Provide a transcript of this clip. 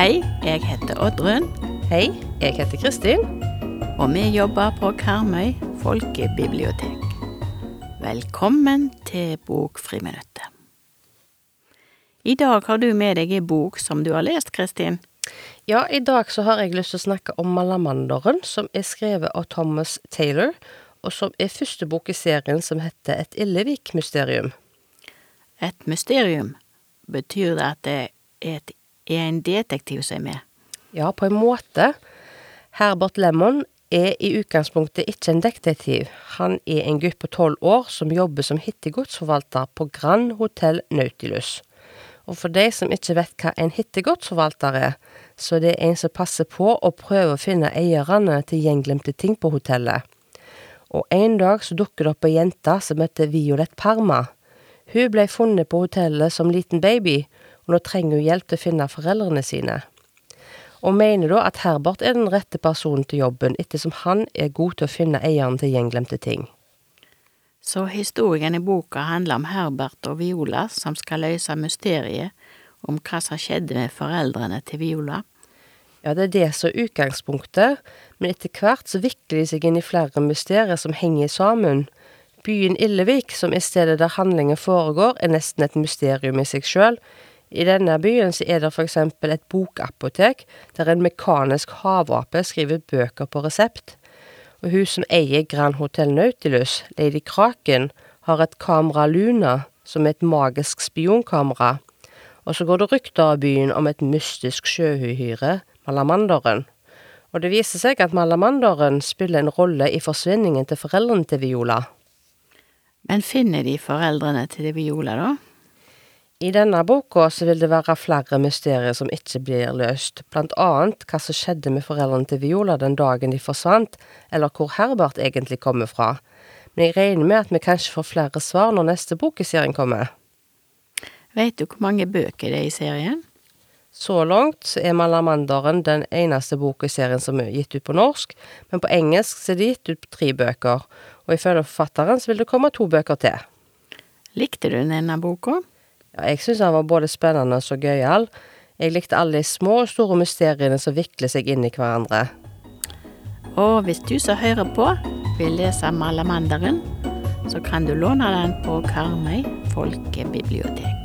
Hei, jeg heter Oddrun, Hei, jeg heter Kristin. og vi jobber på Karmøy folkebibliotek. Velkommen til Bokfriminuttet. I dag har du med deg ei bok som du har lest, Kristin. Ja, i dag så har jeg lyst til å snakke om Malamanderen, som er skrevet av Thomas Taylor, og som er første bok i serien som heter Et Illevik-mysterium. Et mysterium. Betyr det at det er, et, er en detektiv som er med? Ja, på en måte. Herbert Lemon er i utgangspunktet ikke en detektiv. Han er en gutt på tolv år som jobber som hittegodsforvalter på Grand Hotel Nautilus. Og for de som ikke vet hva en hittegodsforvalter er, så det er en som passer på å prøve å finne eierne til gjenglemte ting på hotellet. Og en dag så dukker det opp ei jente som heter Violet Parma. Hun ble funnet på hotellet som liten baby, og nå trenger hun hjelp til å finne foreldrene sine og mener da at Herbert er den rette personen til jobben, ettersom han er god til å finne eieren til gjenglemte ting. Så historien i boka handler om Herbert og Viola som skal løse mysteriet om hva som skjedde med foreldrene til Viola. Ja, det er det som er utgangspunktet, men etter hvert så vikler de seg inn i flere mysterier som henger sammen. Byen Illevik, som er stedet der handlingen foregår, er nesten et mysterium i seg sjøl. I denne byen så er det eksempel et bokapotek, der en mekanisk havape skriver bøker på resept. Og hun som eier Grand Hotel Nautilus, Lady Kraken, har et kamera Luna, som er et magisk spionkamera. Og så går det rykter av byen om et mystisk sjøuhyre, Malamanderen. Og det viser seg at Malamanderen spiller en rolle i forsvinningen til foreldrene til Viola. Men finner de foreldrene til Viola, da? I denne boka så vil det være flere mysterier som ikke blir løst, blant annet hva som skjedde med foreldrene til Viola den dagen de forsvant, eller hvor Herbert egentlig kommer fra. Men jeg regner med at vi kanskje får flere svar når neste bok i serien kommer. Vet du hvor mange bøker det er i serien? Så langt er Malamanderen den eneste boka i serien som er gitt ut på norsk, men på engelsk er det gitt ut tre bøker, og ifølge forfatteren så vil det komme to bøker til. Likte du denne boka? Ja, jeg syns den var både spennende og gøyal. Jeg likte alle de små og store mysteriene som vikler seg inn i hverandre. Og hvis du som hører på vil lese Malamanderen, så kan du låne den på Karmøy folkebibliotek.